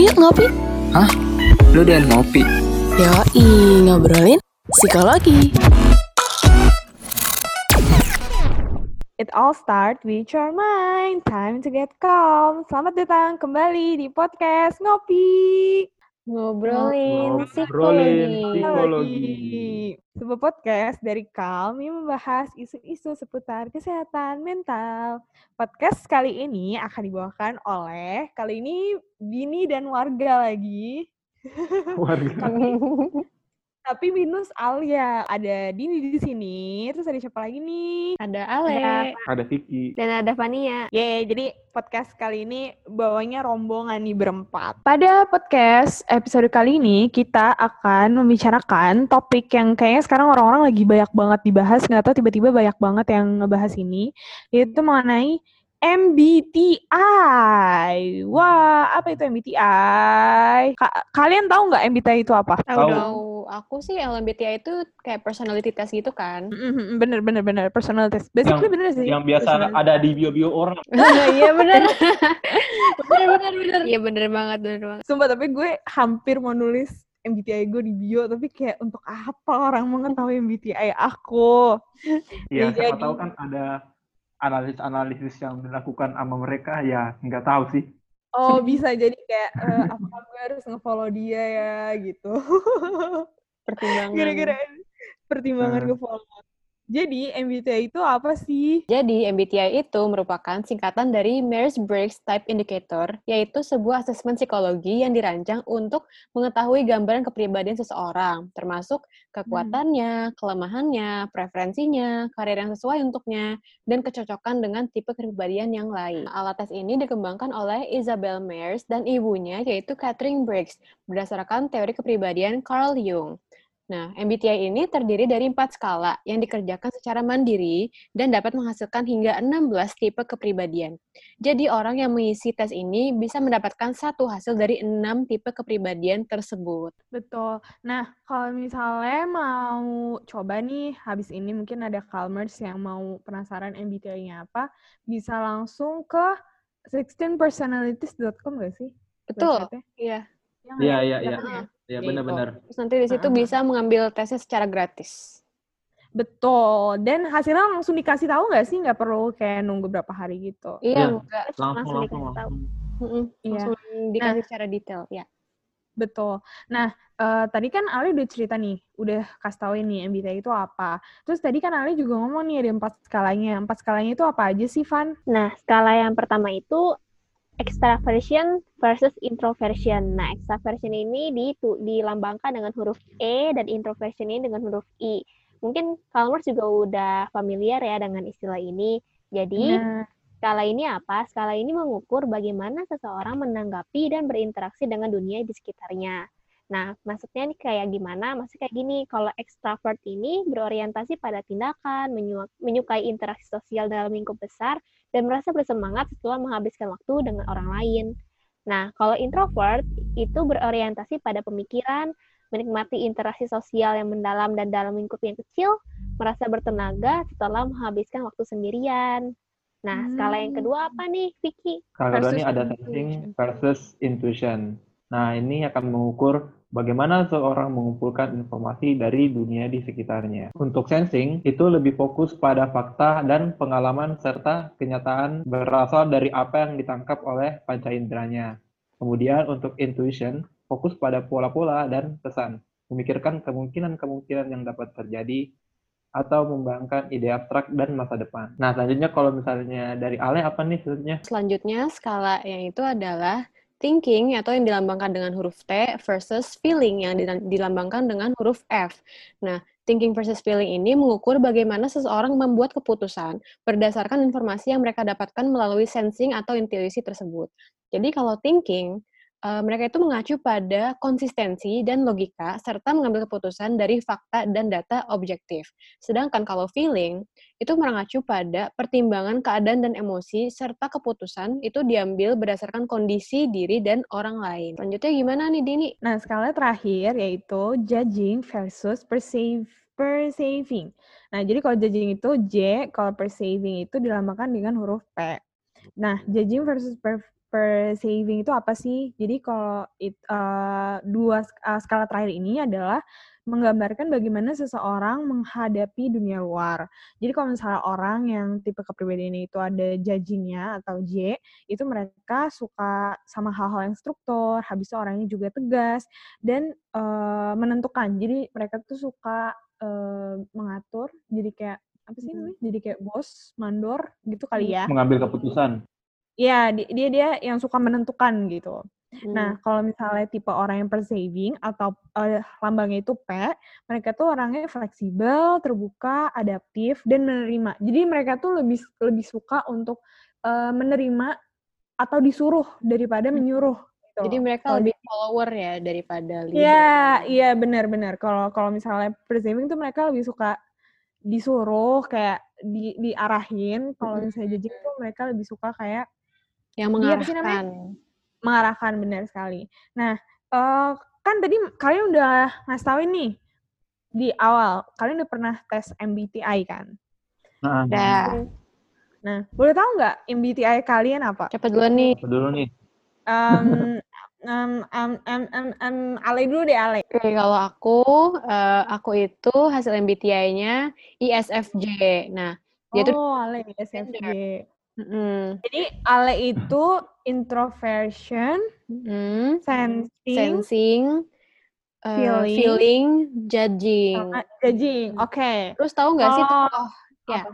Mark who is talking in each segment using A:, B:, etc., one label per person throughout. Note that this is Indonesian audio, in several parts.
A: yuk ngopi.
B: Hah? Lu dan ngopi?
A: Yoi, ngobrolin psikologi.
C: It all start with your mind. Time to get calm. Selamat datang kembali di podcast Ngopi.
D: Ngobrolin,
E: Ngobrolin
D: psikologi.
E: psikologi.
C: Sebuah podcast dari Calm yang membahas isu-isu seputar kesehatan mental. Podcast kali ini akan dibawakan oleh kali ini Bini dan warga lagi.
E: Warga.
C: Tapi minus Alia. Ada Dini di sini. Terus ada siapa lagi nih?
D: Ada Ale
E: Ada Vicky.
D: dan ada Fania.
C: Yeay, jadi podcast kali ini bawanya rombongan nih berempat. Pada podcast episode kali ini, kita akan membicarakan topik yang kayaknya sekarang orang-orang lagi banyak banget dibahas, nggak tahu tiba-tiba banyak banget yang ngebahas ini, yaitu mengenai MBTI. Wah, apa itu MBTI? Ka- kalian tahu nggak MBTI itu apa?
D: Tahu. Aku sih LMBTI itu kayak personality test gitu kan.
C: Bener, bener, bener. Personal test. Basically
E: Yang-
C: bener sih.
E: Yang biasa
C: personality.
E: ada di bio-bio orang.
D: Iya benar. benar benar benar. Iya benar banget benar banget.
C: Sumpah, tapi gue hampir mau nulis MBTI gue di bio, tapi kayak untuk apa orang mengetahui MBTI aku?
E: Ya,
C: Ya,
E: siapa
C: jadi-
E: tahu kan ada analisis-analisis yang dilakukan sama mereka, ya nggak tahu sih.
C: Oh, bisa jadi kayak, eh, apakah gue harus nge-follow dia ya, gitu.
D: Pertimbangan.
C: Gara-gara pertimbangan
E: Hmm.
C: nge-follow. Jadi, MBTI itu apa sih?
D: Jadi, MBTI itu merupakan singkatan dari Myers-Briggs Type Indicator, yaitu sebuah asesmen psikologi yang dirancang untuk mengetahui gambaran kepribadian seseorang, termasuk kekuatannya, kelemahannya, preferensinya, karir yang sesuai untuknya, dan kecocokan dengan tipe kepribadian yang lain. Alat tes ini dikembangkan oleh Isabel Myers dan ibunya, yaitu Catherine Briggs, berdasarkan teori kepribadian Carl Jung. Nah, MBTI ini terdiri dari empat skala yang dikerjakan secara mandiri dan dapat menghasilkan hingga 16 tipe kepribadian. Jadi orang yang mengisi tes ini bisa mendapatkan satu hasil dari enam tipe kepribadian tersebut.
C: Betul. Nah, kalau misalnya mau coba nih, habis ini mungkin ada Calmers yang mau penasaran MBTI-nya apa, bisa langsung ke 16personalities.com gak sih?
D: Betul. Iya.
E: Iya, iya, iya. Ya benar-benar.
D: Terus nanti di situ
C: Heeh.
D: bisa mengambil tesnya secara gratis.
C: Betul. Dan hasilnya langsung dikasih tahu nggak sih? Nggak perlu kayak nunggu berapa hari gitu.
D: Iya,
E: Iya,
D: enggak.
E: Langsung, langsung,
D: dikasih tahu.
E: langsung.
C: Iya.
D: Langsung dikasih secara detail, ya.
C: Betul. Nah, eh, tadi kan Ali udah cerita nih, udah kasih tahu nih MBTI itu apa. Terus tadi kan Ali juga ngomong nih ada empat skalanya. Empat skalanya itu apa aja sih, Van?
F: Nah, skala yang pertama itu extraversion versus introversion. Nah, extraversion ini ditu- dilambangkan dengan huruf E dan introversion ini dengan huruf I. Mungkin Kalmers juga udah familiar ya dengan istilah ini. Jadi,
C: Nah,
F: skala ini apa? Skala ini mengukur bagaimana seseorang menanggapi dan berinteraksi dengan dunia di sekitarnya. Nah, maksudnya nih kayak gimana? Maksudnya kayak gini, kalau extrovert ini berorientasi pada tindakan, menyu- menyukai interaksi sosial dalam lingkup besar, dan merasa bersemangat setelah menghabiskan waktu dengan orang lain. Nah, kalau introvert itu berorientasi pada pemikiran, menikmati interaksi sosial yang mendalam dan dalam lingkup yang kecil, merasa bertenaga setelah menghabiskan waktu sendirian. Nah, skala yang kedua apa nih, Vicky?
E: Kalau kedua ini ada sensing versus intuition. Nah, ini akan mengukur bagaimana seorang mengumpulkan informasi dari dunia di sekitarnya. Untuk sensing, itu lebih fokus pada fakta dan pengalaman serta kenyataan berasal dari apa yang ditangkap oleh panca inderanya. Kemudian untuk intuition, fokus pada pola-pola dan pesan, memikirkan kemungkinan-kemungkinan yang dapat terjadi atau membayangkan ide abstrak dan masa depan. Nah, selanjutnya kalau misalnya dari Ale apa nih selanjutnya?
D: Selanjutnya, skala yang itu adalah thinking atau yang dilambangkan dengan huruf T versus feeling yang dila- dilambangkan dengan huruf F. Nah, thinking versus feeling ini mengukur bagaimana seseorang membuat keputusan berdasarkan informasi yang mereka dapatkan melalui sensing atau intuisi tersebut. Jadi kalau thinking, eh, mereka itu mengacu pada konsistensi dan logika serta mengambil keputusan dari fakta dan data objektif. Sedangkan kalau feeling, itu mengacu pada pertimbangan keadaan dan emosi serta keputusan itu diambil berdasarkan kondisi diri dan orang lain. Selanjutnya gimana nih Dini?
C: Nah, skala terakhir yaitu judging versus perceive, perceiving. Nah, jadi kalau judging itu J, kalau perceiving itu dilambangkan dengan huruf P. Nah, judging versus per- persaving itu apa sih? Jadi kalau it, uh, dua uh, skala terakhir ini adalah menggambarkan bagaimana seseorang menghadapi dunia luar. Jadi kalau misalnya orang yang tipe kepribadiannya itu ada judging-nya atau J, itu mereka suka sama hal-hal yang struktur, habis itu orangnya juga tegas dan uh, menentukan. Jadi mereka tuh suka uh, mengatur, jadi kayak apa sih namanya? Jadi kayak bos, mandor gitu kali ya.
E: Mengambil keputusan.
C: Iya, di- dia dia yang suka menentukan gitu.
D: Hmm.
C: Nah, kalau misalnya tipe orang yang persaving atau eh, lambangnya itu P, mereka tuh orangnya fleksibel, terbuka, adaptif, dan menerima. Jadi mereka tuh lebih lebih suka untuk eh, menerima atau disuruh daripada menyuruh. Gitu.
D: Jadi mereka lebih follower ya daripada leader.
C: Iya, iya benar-benar. Kalau kalau misalnya persaving tuh mereka lebih suka disuruh kayak di diarahin. Kalau misalnya judging tuh mereka lebih suka kayak
D: Yang
C: Iya, sih namanya?
D: mengarahkan.
C: mengarahkan benar sekali. Nah, eh, kan tadi kalian udah ngasih tahu nih di awal, kalian udah pernah tes MBTI kan?
E: Nah,
D: Udah.
C: Nah, boleh tahu nggak MBTI kalian apa?
D: Siapa duluan nih?
E: apa dulu nih.
C: Um, um, um, um, um, um, Ale dulu deh, Ale.
D: Oke, kalau aku, eh, aku itu hasil MBTI-nya ISFJ. Nah, dia tuh
C: oh, Ale SFJ.
D: Mm,
C: Jadi Ale itu introversion,
D: mm,
C: sensing,
D: sensing, eh,
C: feeling,
D: feeling, judging.
C: sama judging. Oke.
D: Terus tahu nggak sih
C: Oh,
D: tokoh? Ya,
C: apa?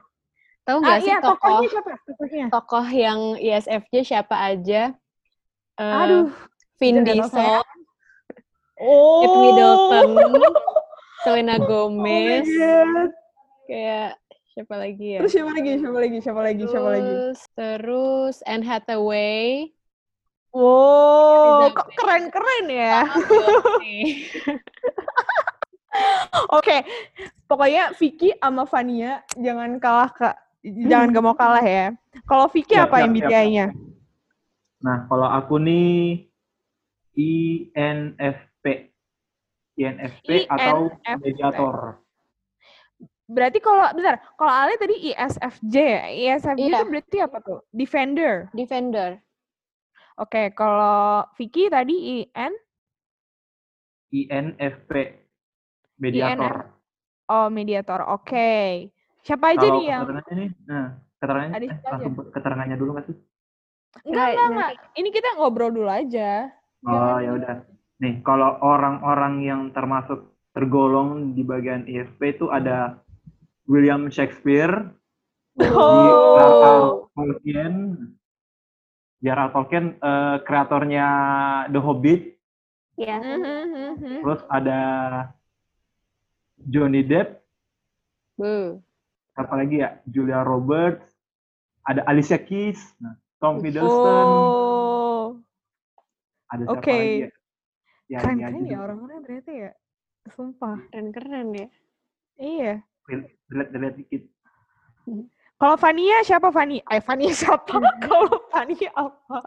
D: tahu
C: Ah,
D: nggak sih
C: iya,
D: tokoh
C: tokohnya siapa? Tokohnya.
D: tokoh yang ISFJ siapa aja? Eh,
C: Aduh.
D: Vin Diesel,
C: Oh.
D: Kate Middleton, Selena
C: Oh
D: Gomez,
C: God.
D: kayak siapa lagi ya?
C: Terus siapa lagi? Siapa lagi? Siapa lagi? Siapa lagi?
D: Terus, terus Anne Hathaway.
C: Wow,
D: Elizabeth.
C: kok keren-keren ya. Oke, pokoknya Vicky sama Fania jangan kalah kak, jangan gak mau kalah ya. Kalau Vicky
E: Siap,
C: apa MBTI-nya?
E: Nah, kalau aku nih INFP. INFP atau
C: INFP.
E: mediator.
C: Berarti kalau bentar, kalau Ale tadi ISFJ ya. ISFJ
D: Iya.
C: itu berarti apa tuh? Defender.
D: Defender.
C: Oke, kalau Vicky tadi IN
E: INFP. Mediator.
C: oh mediator. Oke. Siapa aja
E: Kalau
C: nih yang
E: keterangannya nih, nah, keterangannya, eh,
C: siapa aja?
E: langsung keterangannya dulu nggak sih?
C: Enggak,
F: Nggak,
C: enggak, enggak. Ini kita ngobrol dulu aja.
E: Oh, ya udah. Nih, kalau orang-orang yang termasuk tergolong di bagian ISP itu ada William Shakespeare,
C: Oh.
E: J.R.R. Tolkien, J.R.R. Tolkien eh, kreatornya The Hobbit,
F: Ya.
C: Mhm.
E: terus ada Johnny Depp,
D: Bu.
E: apa lagi ya? Julia Roberts, ada Alicia Keys, nah, Tom Hiddleston,
C: Oh.
E: ada siapa
C: oke.
E: lagi ya? Ya,
C: Keren-keren ya
E: dulu.
C: orang-orang ternyata ya. Sumpah.
D: Keren-keren ya.
C: Iya.
E: Dilihat-dilihat dikit.
C: Kalau Fania siapa Fania? Eh Fania siapa? Kalau Fania apa?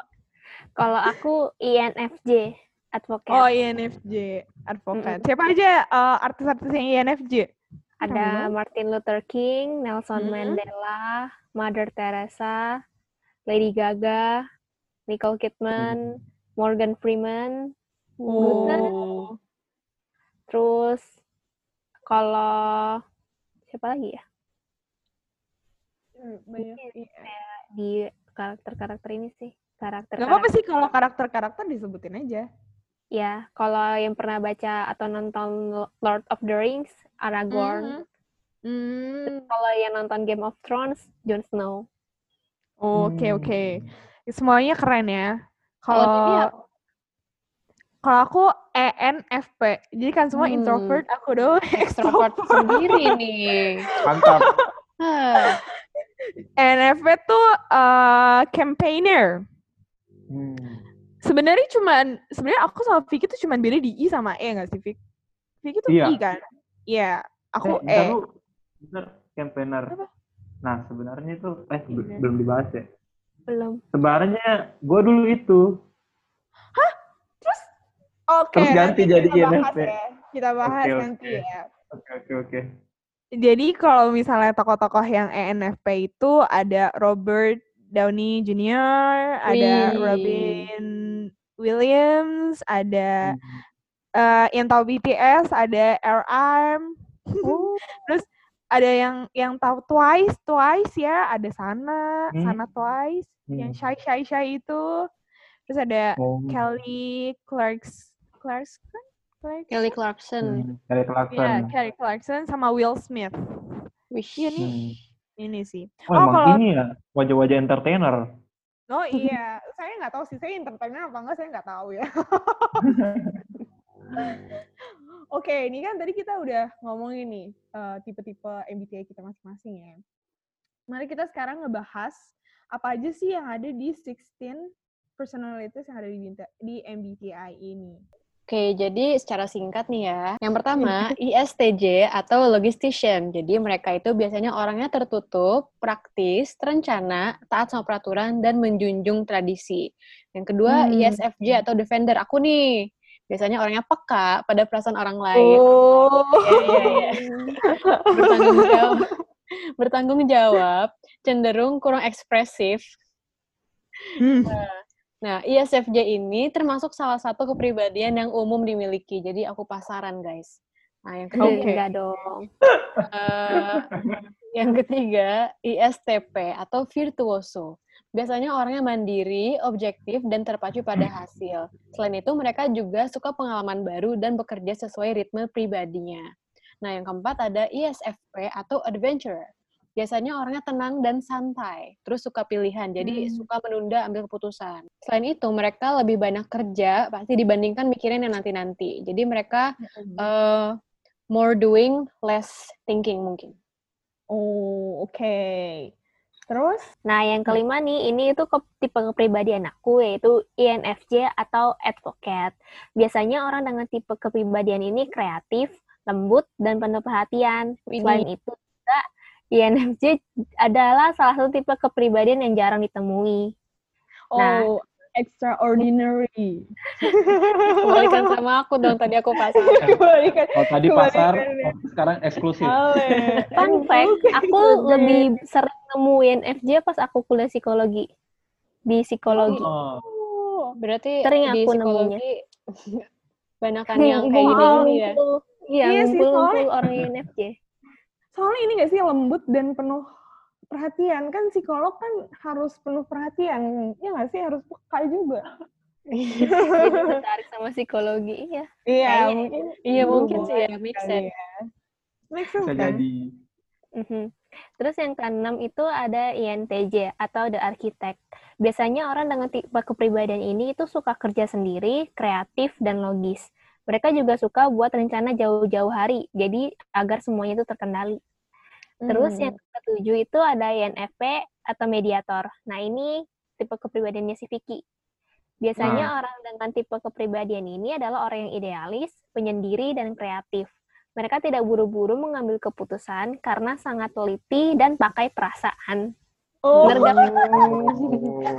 F: Kalau aku INFJ, advokat.
C: Oh INFJ, advokat. Siapa aja eh, artis-artis yang INFJ?
F: Ada Martin Luther King, Nelson
C: Mm-mm.
F: Mandela, Mother Teresa, Lady Gaga, Nicole Kidman, Morgan Freeman. Luther.
C: Oh.
F: Terus kalau siapa lagi ya
C: Banyak.
F: di karakter-karakter ini sih? Karakter
C: Gak apa-apa sih kalau karakter-karakter disebutin aja.
F: Ya, kalau yang pernah baca atau nonton Lord of the Rings, Aragorn.
C: Hmm.
F: Kalau yang nonton Game of Thrones, Jon Snow.
C: Oke
E: Hmm.
C: oke. Semuanya keren ya.
D: Kalau Bibi
C: Kalau aku ENFP. Jadi kan semua
D: Hmm.
C: introvert, aku doang
D: Extrovert sendiri nih.
E: Mantap.
C: ENFP tuh eh, campaigner.
E: Hmm.
C: Sebenarnya cuman sebenarnya aku sama Vicky tuh cuman beda di I sama E nggak sih Vicky? Vicky tuh
E: Iya.
C: I kan? Iya. Aku
E: Eh, bentar
C: E.
E: lu, bentar, campaigner.
C: Apa?
E: Nah, sebenarnya itu, eh,
C: Iya.
E: belum dibahas ya.
F: Belum.
E: Sebenarnya gue dulu itu.
C: Oke.
E: Terus ganti jadi
C: kita bahas
E: INFP.
C: ya. Kita bahas
E: Oke,
C: nanti
E: oke.
C: ya.
E: Oke, oke, oke.
C: Jadi kalau misalnya tokoh-tokoh yang ENFP itu ada Robert Downey Jr., ada
D: Wih.
C: Robin Williams, ada
E: Hmm.
C: eh, yang tahu BTS, ada RM.
F: Oh.
C: Terus ada yang yang tahu Twice, Twice ya, ada Sana,
E: Hmm.
C: Sana Twice, yang
E: Hmm.
C: shy shy shy itu. Terus ada
E: Oh.
C: Kelly Clarks, Clarkson, Clarkson?
D: Kelly Clarkson.
E: Hmm, Kelly Clarkson.
C: Iya, Kelly Clarkson sama Will Smith.
D: Wish.
C: Iya nih,
E: Hmm.
C: ini sih.
E: Oh,
C: Oh,
E: emang
C: kalau-
E: ini ya wajah-wajah entertainer.
C: Oh iya, saya nggak tahu sih, saya entertainer apa enggak, saya nggak tahu ya. Oke, ini kan tadi kita udah ngomongin nih eh, tipe-tipe MBTI kita masing-masing ya. Mari kita sekarang ngebahas apa aja sih yang ada di 16 personalities yang ada di, di MBTI ini.
D: Oke, jadi secara singkat nih ya. Yang pertama, ISTJ atau logistician. Jadi mereka itu biasanya orangnya tertutup, praktis, terencana, taat sama peraturan, dan menjunjung tradisi. Yang kedua,
C: Hmm.
D: ISFJ atau defender. Aku nih, biasanya orangnya peka pada perasaan orang lain.
C: Oh,
D: Iya, iya, iya. Bertanggung jawab. Bertanggung jawab, cenderung kurang ekspresif.
C: Hmm.
D: Nah, ISFJ ini termasuk salah satu kepribadian yang umum dimiliki. Jadi aku pasaran, guys. Nah, yang ketiga,
C: Oke.
F: Enggak dong.
D: eh, yang ketiga ISTP atau virtuoso. Biasanya orangnya mandiri, objektif, dan terpacu pada hasil. Selain itu, mereka juga suka pengalaman baru dan bekerja sesuai ritme pribadinya. Nah, yang keempat ada ISFP atau adventurer. Biasanya orangnya tenang dan santai, terus suka pilihan, jadi
C: Hmm.
D: suka menunda ambil keputusan. Selain itu, mereka lebih banyak kerja pasti dibandingkan mikirin yang nanti-nanti. Jadi mereka eh, more doing, less thinking mungkin.
C: Oh, oke. Terus?
F: Nah, yang kelima nih, ini itu ke- tipe kepribadian aku, yaitu INFJ atau advocate. Biasanya orang dengan tipe kepribadian ini kreatif, lembut, dan penuh perhatian. Selain itu juga, INFJ adalah salah satu tipe kepribadian yang jarang ditemui. Nah.
C: Oh, extraordinary.
D: Kembalikan sama aku dong, tadi aku pasang.
C: Kembalikan.
E: Oh, tadi pasar, oh, sekarang eksklusif.
C: Ale.
F: Fun fact, aku lebih sering nemuin FJ pas aku kuliah psikologi. Di psikologi.
E: Oh,
C: Oh.
D: Berarti
F: Sering
D: di
F: aku
D: psikologi banyakan yang kayak gini-gini ya.
F: Iya,
C: Iya sih,
F: ngumpul-ngumpul orang INFJ.
C: Soalnya ini gak sih lembut dan penuh perhatian kan psikolog kan harus penuh perhatian ya nggak sih harus peka juga
F: Jadi tertarik sama psikologi, iya.
C: iya
F: Kayaknya
C: mungkin
D: Iya mungkin sih ya, make sense.
C: ya. make sense kan
E: jadi.
F: Mhm. Terus yang keenam itu ada INTJ atau the architect. Biasanya orang dengan tipe kepribadian ini itu suka kerja sendiri, kreatif, dan logis. Mereka juga suka buat rencana jauh-jauh hari, jadi agar semuanya itu terkendali. Terus
C: Hmm.
F: yang ketujuh itu ada INFP atau mediator. Nah ini tipe kepribadiannya si Vicky. Biasanya orang dengan tipe kepribadian ini adalah orang yang idealis, penyendiri, dan kreatif. Mereka tidak buru-buru mengambil keputusan karena sangat teliti dan pakai perasaan.
C: Oh
F: Bener gak?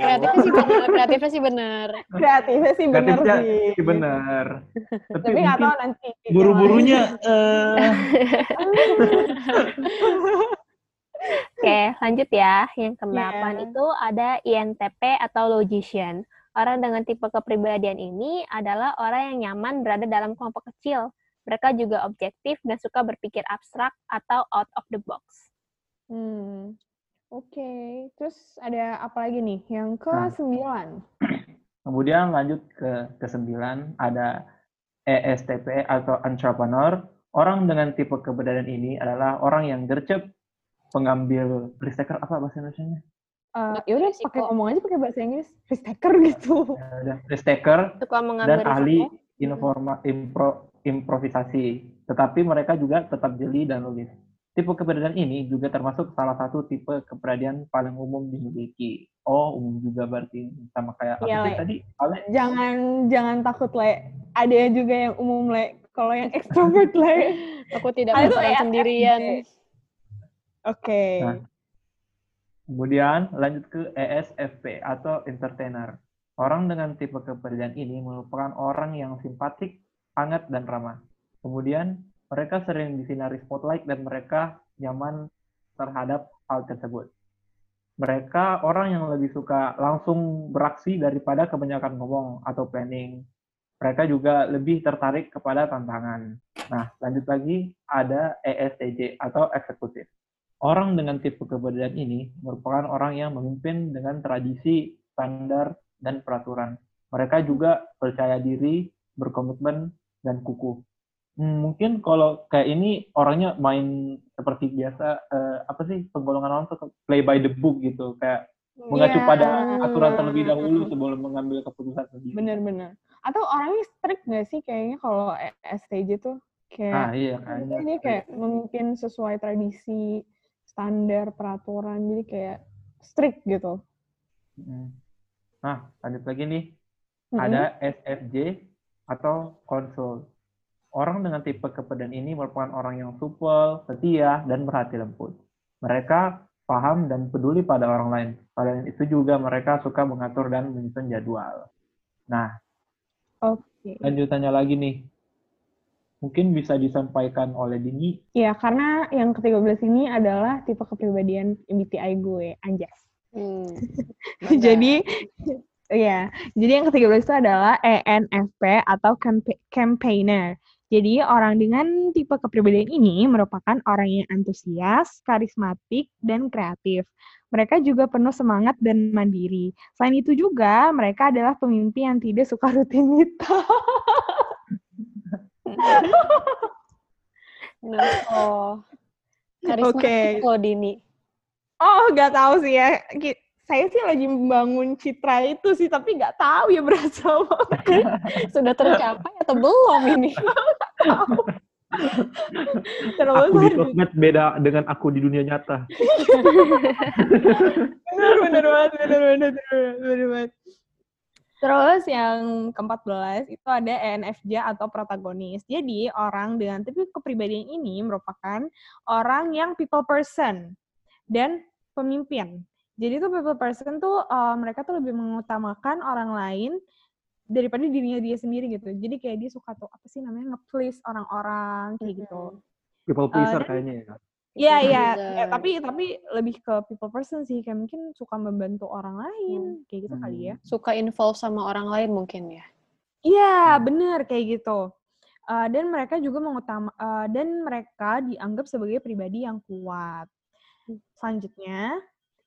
D: Kreatifnya sih bener, kreatifnya sih bener.
C: kreatifnya sih bener
E: Kreatifnya
C: sih
E: sih benar. Tapi,
C: tapi tahu nanti
E: buru-burunya eh
F: Oke, lanjut ya. Yang kedelapan
C: Iya.
F: itu ada INTP atau logician. Orang dengan tipe kepribadian ini adalah orang yang nyaman berada dalam kelompok kecil. Mereka juga objektif dan suka berpikir abstrak atau out of the box.
C: Hmm. Oke, terus ada apa lagi nih? Yang ke
E: Nah.
C: sembilan.
E: Kemudian lanjut ke kesembilan ada ESTP atau entrepreneur. Orang dengan tipe keberadaan ini adalah orang yang gercep, pengambil risk taker apa bahasa Indonesia-nya?
C: Eh,
D: Not
C: ya udah pakai ngomong aja pakai bahasa Inggris, risk taker gitu.
E: Ya udah, risk taker dan
F: mengambil
E: ahli informa, impro, improvisasi. Tetapi mereka juga tetap jeli dan logis. Tipe keberadaan ini juga termasuk salah satu tipe keberadaan paling umum dimiliki. Oh, umum juga berarti sama kayak apa sih
C: Le.
E: tadi? Ale?
C: Jangan jangan takut le. Ada juga yang umum le. Kalau yang extrovert le.
D: Aku tidak
C: itu
D: pasaran
C: ESFJ.
D: sendirian.
C: Oke.
E: Nah. Kemudian lanjut ke ESFP atau entertainer. Orang dengan tipe kepribadian ini merupakan orang yang simpatik, hangat, dan ramah. Kemudian mereka sering disinari spotlight dan mereka nyaman terhadap hal tersebut. Mereka orang yang lebih suka langsung beraksi daripada kebanyakan ngomong atau planning. Mereka juga lebih tertarik kepada tantangan. Nah, lanjut lagi ada ESTJ atau eksekutif. Orang dengan tipe kepribadian ini merupakan orang yang memimpin dengan tradisi, standar, dan peraturan. Mereka juga percaya diri, berkomitmen, dan kukuh. Hmm, mungkin kalau kayak ini orangnya main seperti biasa, eh, apa sih penggolongan orang tuh play by the book gitu, kayak mengacu
C: Iya.
E: pada aturan terlebih dahulu sebelum mengambil keputusan sendiri.
C: Bener-bener. Atau orangnya strict nggak sih kayaknya kalau STJ tuh? Kayak
E: Ah iya kayaknya.
C: dia kayak memimpin sesuai tradisi, standar, peraturan. Jadi kayak strict gitu.
E: Mm. Nah, lanjut lagi nih.
C: Mm-mm.
E: Ada SFJ atau konsul. Orang dengan tipe kepedan ini merupakan orang yang supel, setia, dan berhati lembut. Mereka paham dan peduli pada orang lain. Selain itu juga mereka suka mengatur dan menyusun jadwal. Nah,
C: Oke.
E: lanjutannya lagi nih. Mungkin bisa disampaikan oleh Dini.
C: Ya, karena yang ke-13 ini adalah tipe kepribadian MBTI gue, Anjas.
D: Hmm.
C: jadi, ya, jadi yang ke-13 itu adalah ENFP atau campa- campaigner. Jadi orang dengan tipe kepribadian ini merupakan orang yang antusias, karismatik, dan kreatif. Mereka juga penuh semangat dan mandiri. Selain itu juga, mereka adalah pemimpin yang tidak suka rutinitas.
D: Oh. Karisma
C: Oke.
D: loh, Dini.
C: Oh, nggak tahu sih ya. Saya sih lagi membangun citra itu sih, tapi nggak tahu ya berasa
D: Sudah tercapai atau belum ini?
C: Terus
E: Aku di sosmed beda dengan aku di dunia nyata.
C: bener bener banget bener, bener banget. Terus yang ke-14 itu ada ENFJ atau protagonis. Jadi orang dengan tipe kepribadian ini merupakan orang yang people person dan pemimpin. Jadi tuh people person tuh eh, mereka tuh lebih mengutamakan orang lain daripada dirinya dia sendiri gitu jadi kayak dia suka tuh apa sih namanya nge-please orang-orang kayak gitu
E: People pleaser
C: dan-
E: kayaknya ya.
C: Iya iya. Eh, tapi tapi lebih ke people person sih, kayak mungkin suka membantu orang lain, kayak gitu kali ya.
D: Suka involve sama orang lain mungkin ya.
C: Iya, bener kayak gitu. Eh, dan mereka juga mengutama eh, dan mereka dianggap sebagai pribadi yang kuat. Selanjutnya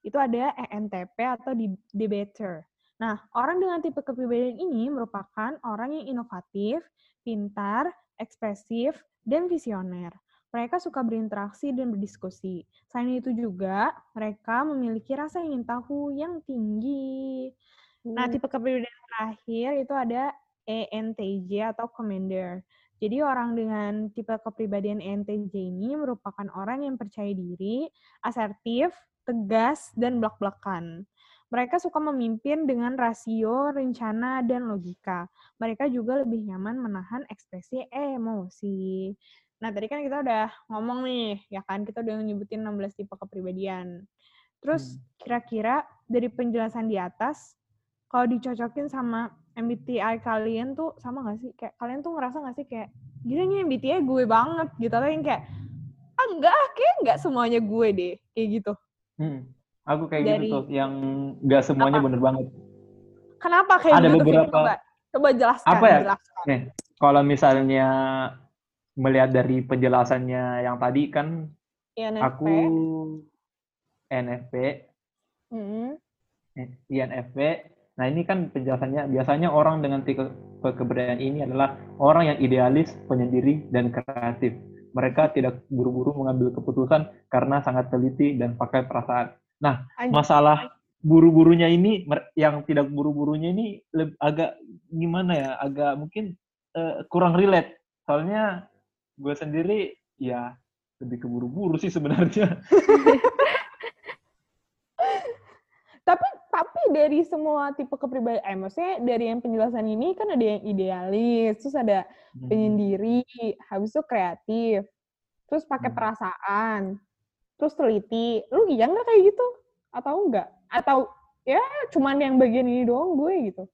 C: itu ada ENTP atau di- debater. Nah, orang dengan tipe kepribadian ini merupakan orang yang inovatif, pintar, ekspresif, dan visioner. Mereka suka berinteraksi dan berdiskusi. Selain itu juga, mereka memiliki rasa ingin tahu yang tinggi. Nah, tipe kepribadian terakhir itu ada ENTJ atau commander. Jadi orang dengan tipe kepribadian ENTJ ini merupakan orang yang percaya diri, asertif, tegas, dan belak-belakan. Mereka suka memimpin dengan rasio, rencana, dan logika. Mereka juga lebih nyaman menahan ekspresi emosi. Nah, tadi kan kita udah ngomong nih, ya kan? Kita udah nyebutin 16 tipe kepribadian. Terus, kira-kira dari penjelasan di atas, kalau dicocokin sama MBTI kalian tuh sama gak sih? Kayak kalian tuh ngerasa gak sih kayak, gila nih MBTI gue banget gitu. Atau yang kayak, ah enggak, kayak enggak semuanya gue deh. Kayak gitu.
E: Hmm. Aku kayak
C: Dari-
E: gitu tuh, yang nggak semuanya
C: Apa?
E: bener banget.
C: Kenapa kayak
E: Ada
C: gitu?
E: Beberapa-
C: Coba, coba jelaskan.
E: Apa ya?
C: jelaskan.
E: Nih, kalau misalnya melihat dari penjelasannya yang tadi kan,
C: INFP.
E: aku NFP,
C: Mm-mm.
E: eh, INFP. Nah ini kan penjelasannya, biasanya orang dengan tipe keberadaan ini adalah orang yang idealis, penyendiri, dan kreatif. Mereka tidak buru-buru mengambil keputusan karena sangat teliti dan pakai perasaan. Nah,
C: Anjir.
E: masalah buru-burunya ini, yang tidak buru-burunya ini agak gimana ya, agak mungkin eh, kurang relate. Soalnya gue sendiri ya lebih keburu-buru sih sebenarnya.
C: Tapi tapi dari semua tipe kepribadian, eh maksudnya dari yang penjelasan ini kan ada yang idealis, terus ada
E: Hmm.
C: penyendiri, habis itu kreatif, terus pakai
E: Hmm.
C: perasaan, terus teliti. Lu iya nggak kayak gitu? Atau enggak? Atau ya cuman yang bagian ini doang gue gitu?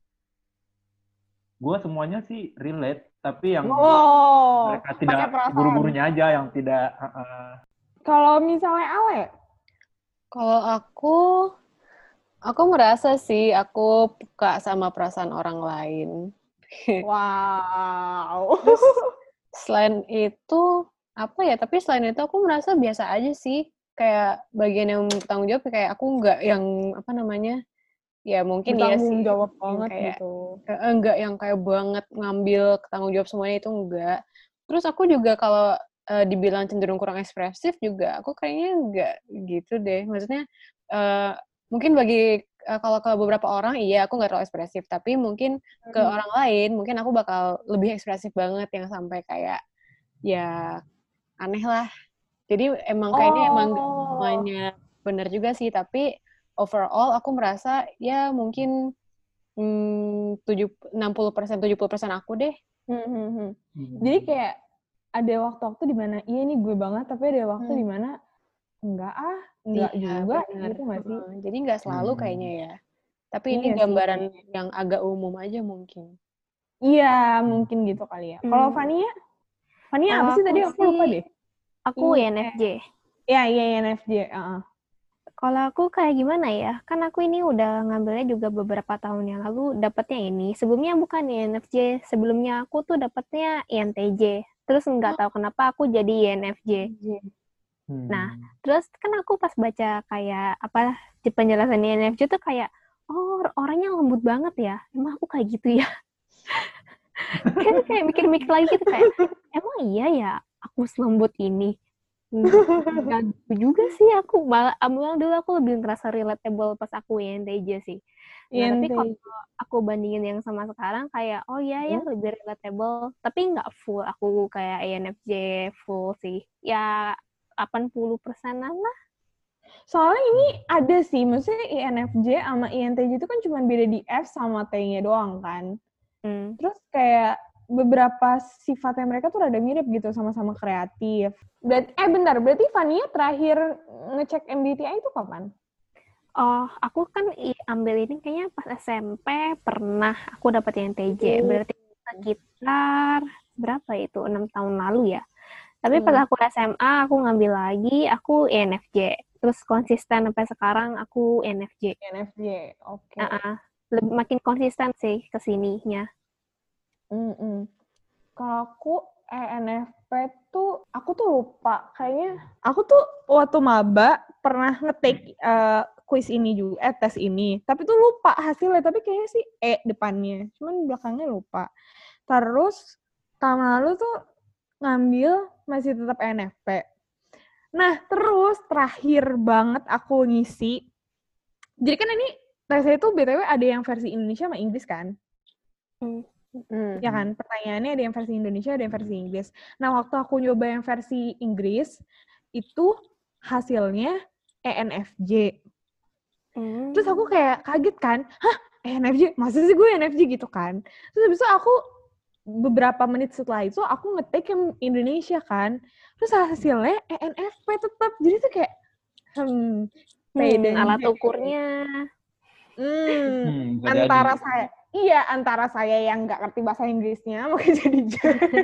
E: Gue semuanya sih relate, tapi yang
C: Oh,
E: mereka tidak buru-burunya aja yang tidak uh, uh,
C: Kalau misalnya Ale,
D: Kalau aku Aku merasa sih aku peka sama perasaan orang lain.
C: Wow.
D: Selain itu, apa ya, tapi selain itu aku merasa biasa aja sih. Kayak bagian yang bertanggung jawab kayak aku nggak yang apa namanya? Ya mungkin ya sih.
C: jawab banget
D: kayak
C: gitu.
D: enggak yang kayak banget ngambil tanggung jawab semuanya itu enggak. Terus aku juga kalau eh, dibilang cenderung kurang ekspresif juga aku kayaknya enggak gitu deh. Maksudnya eh, mungkin bagi eh, kalau ke beberapa orang iya aku nggak terlalu ekspresif, tapi mungkin ke
C: Hmm.
D: orang lain mungkin aku bakal lebih ekspresif banget yang sampai kayak ya aneh lah. Jadi emang kayaknya emang
C: Oh.
D: semuanya benar juga sih, tapi overall aku merasa ya mungkin hmm, tujuh 60% 70% aku deh.
C: Hmm, hmm, hmm. Jadi kayak ada waktu-waktu di mana iya nih gue banget, tapi ada waktu
D: Hmm.
C: di mana enggak ah, enggak
D: Iya,
C: juga gitu sih?
D: Heeh, Jadi nggak selalu
E: Hmm.
D: kayaknya ya. Tapi ini
C: Iya sih,
D: gambaran
C: kayaknya.
D: yang agak umum aja mungkin.
C: Iya, mungkin gitu kali ya. Kalau
F: Hmm.
C: Fania? Fania apa sih tadi? Aku lupa deh.
F: Aku
C: Iya.
F: INFJ.
C: Ya, iya INFJ. heeh.
F: Kalau aku kayak gimana ya? Kan aku ini udah ngambilnya juga beberapa tahun yang lalu dapatnya ini. Sebelumnya bukan INFJ, sebelumnya aku tuh dapatnya INTJ. Terus nggak tahu kenapa aku jadi INFJ.
E: Hmm.
F: Nah, Terus kan aku pas baca kayak apa di penjelasan INFJ tuh kayak oh orangnya lembut banget ya. Emang aku kayak gitu ya? kan kayak mikir-mikir lagi gitu kayak emang iya ya aku selembut ini. Enggak gitu juga sih aku malah dulu aku lebih ngerasa relatable pas aku INTJ sih. Nah, tapi kalau aku bandingin yang sama sekarang kayak oh iya ya
C: Hmm?
F: lebih relatable tapi nggak full aku kayak INFJ full sih ya 80 persenan lah
C: Soalnya ini ada sih, maksudnya INFJ sama INTJ itu kan cuma beda di F sama T-nya doang kan.
F: Hmm.
C: Terus kayak beberapa sifatnya mereka tuh rada mirip gitu, sama-sama kreatif. Berarti, eh bentar, berarti Fania terakhir ngecek MBTI itu kapan?
F: oh aku kan ambil ini kayaknya pas SMP pernah aku dapat INTJ
C: Oh.
F: berarti sekitar berapa itu enam tahun lalu ya tapi pas
C: Hmm.
F: aku SMA aku ngambil lagi aku INFJ terus konsisten sampai sekarang aku INFJ
C: INFJ, oke.
F: Ah, ah. Lebih makin konsisten sih ke sininya
C: Mm-mm. Kalau aku ENFP tuh aku tuh lupa. Kayaknya aku tuh waktu maba pernah ngetik eh, quiz ini juga eh tes ini. Tapi tuh lupa hasilnya tapi kayaknya sih E depannya. Cuman belakangnya lupa. Terus tahun lalu tuh ngambil masih tetap ENFP nah terus terakhir banget aku ngisi. Jadi kan ini tesnya itu btw ada yang versi Indonesia sama Inggris kan
D: Hmm.
C: Ya kan, pertanyaannya ada yang versi Indonesia, ada yang versi Inggris. Nah, waktu aku nyoba yang versi Inggris, itu hasilnya ENFJ. Terus aku kayak kaget kan, hah ENFJ? Masa sih gue ENFJ gitu kan? Terus habis itu aku beberapa menit setelah itu aku ngetik yang Indonesia kan. Terus hasilnya ENFP tetap. Jadi tuh kayak, hmm,
F: Hmm,
C: dan
F: alat ukurnya
C: Hmm,
E: Hmm,
C: antara
E: jadi.
C: saya iya antara saya yang nggak ngerti bahasa Inggrisnya makanya jadi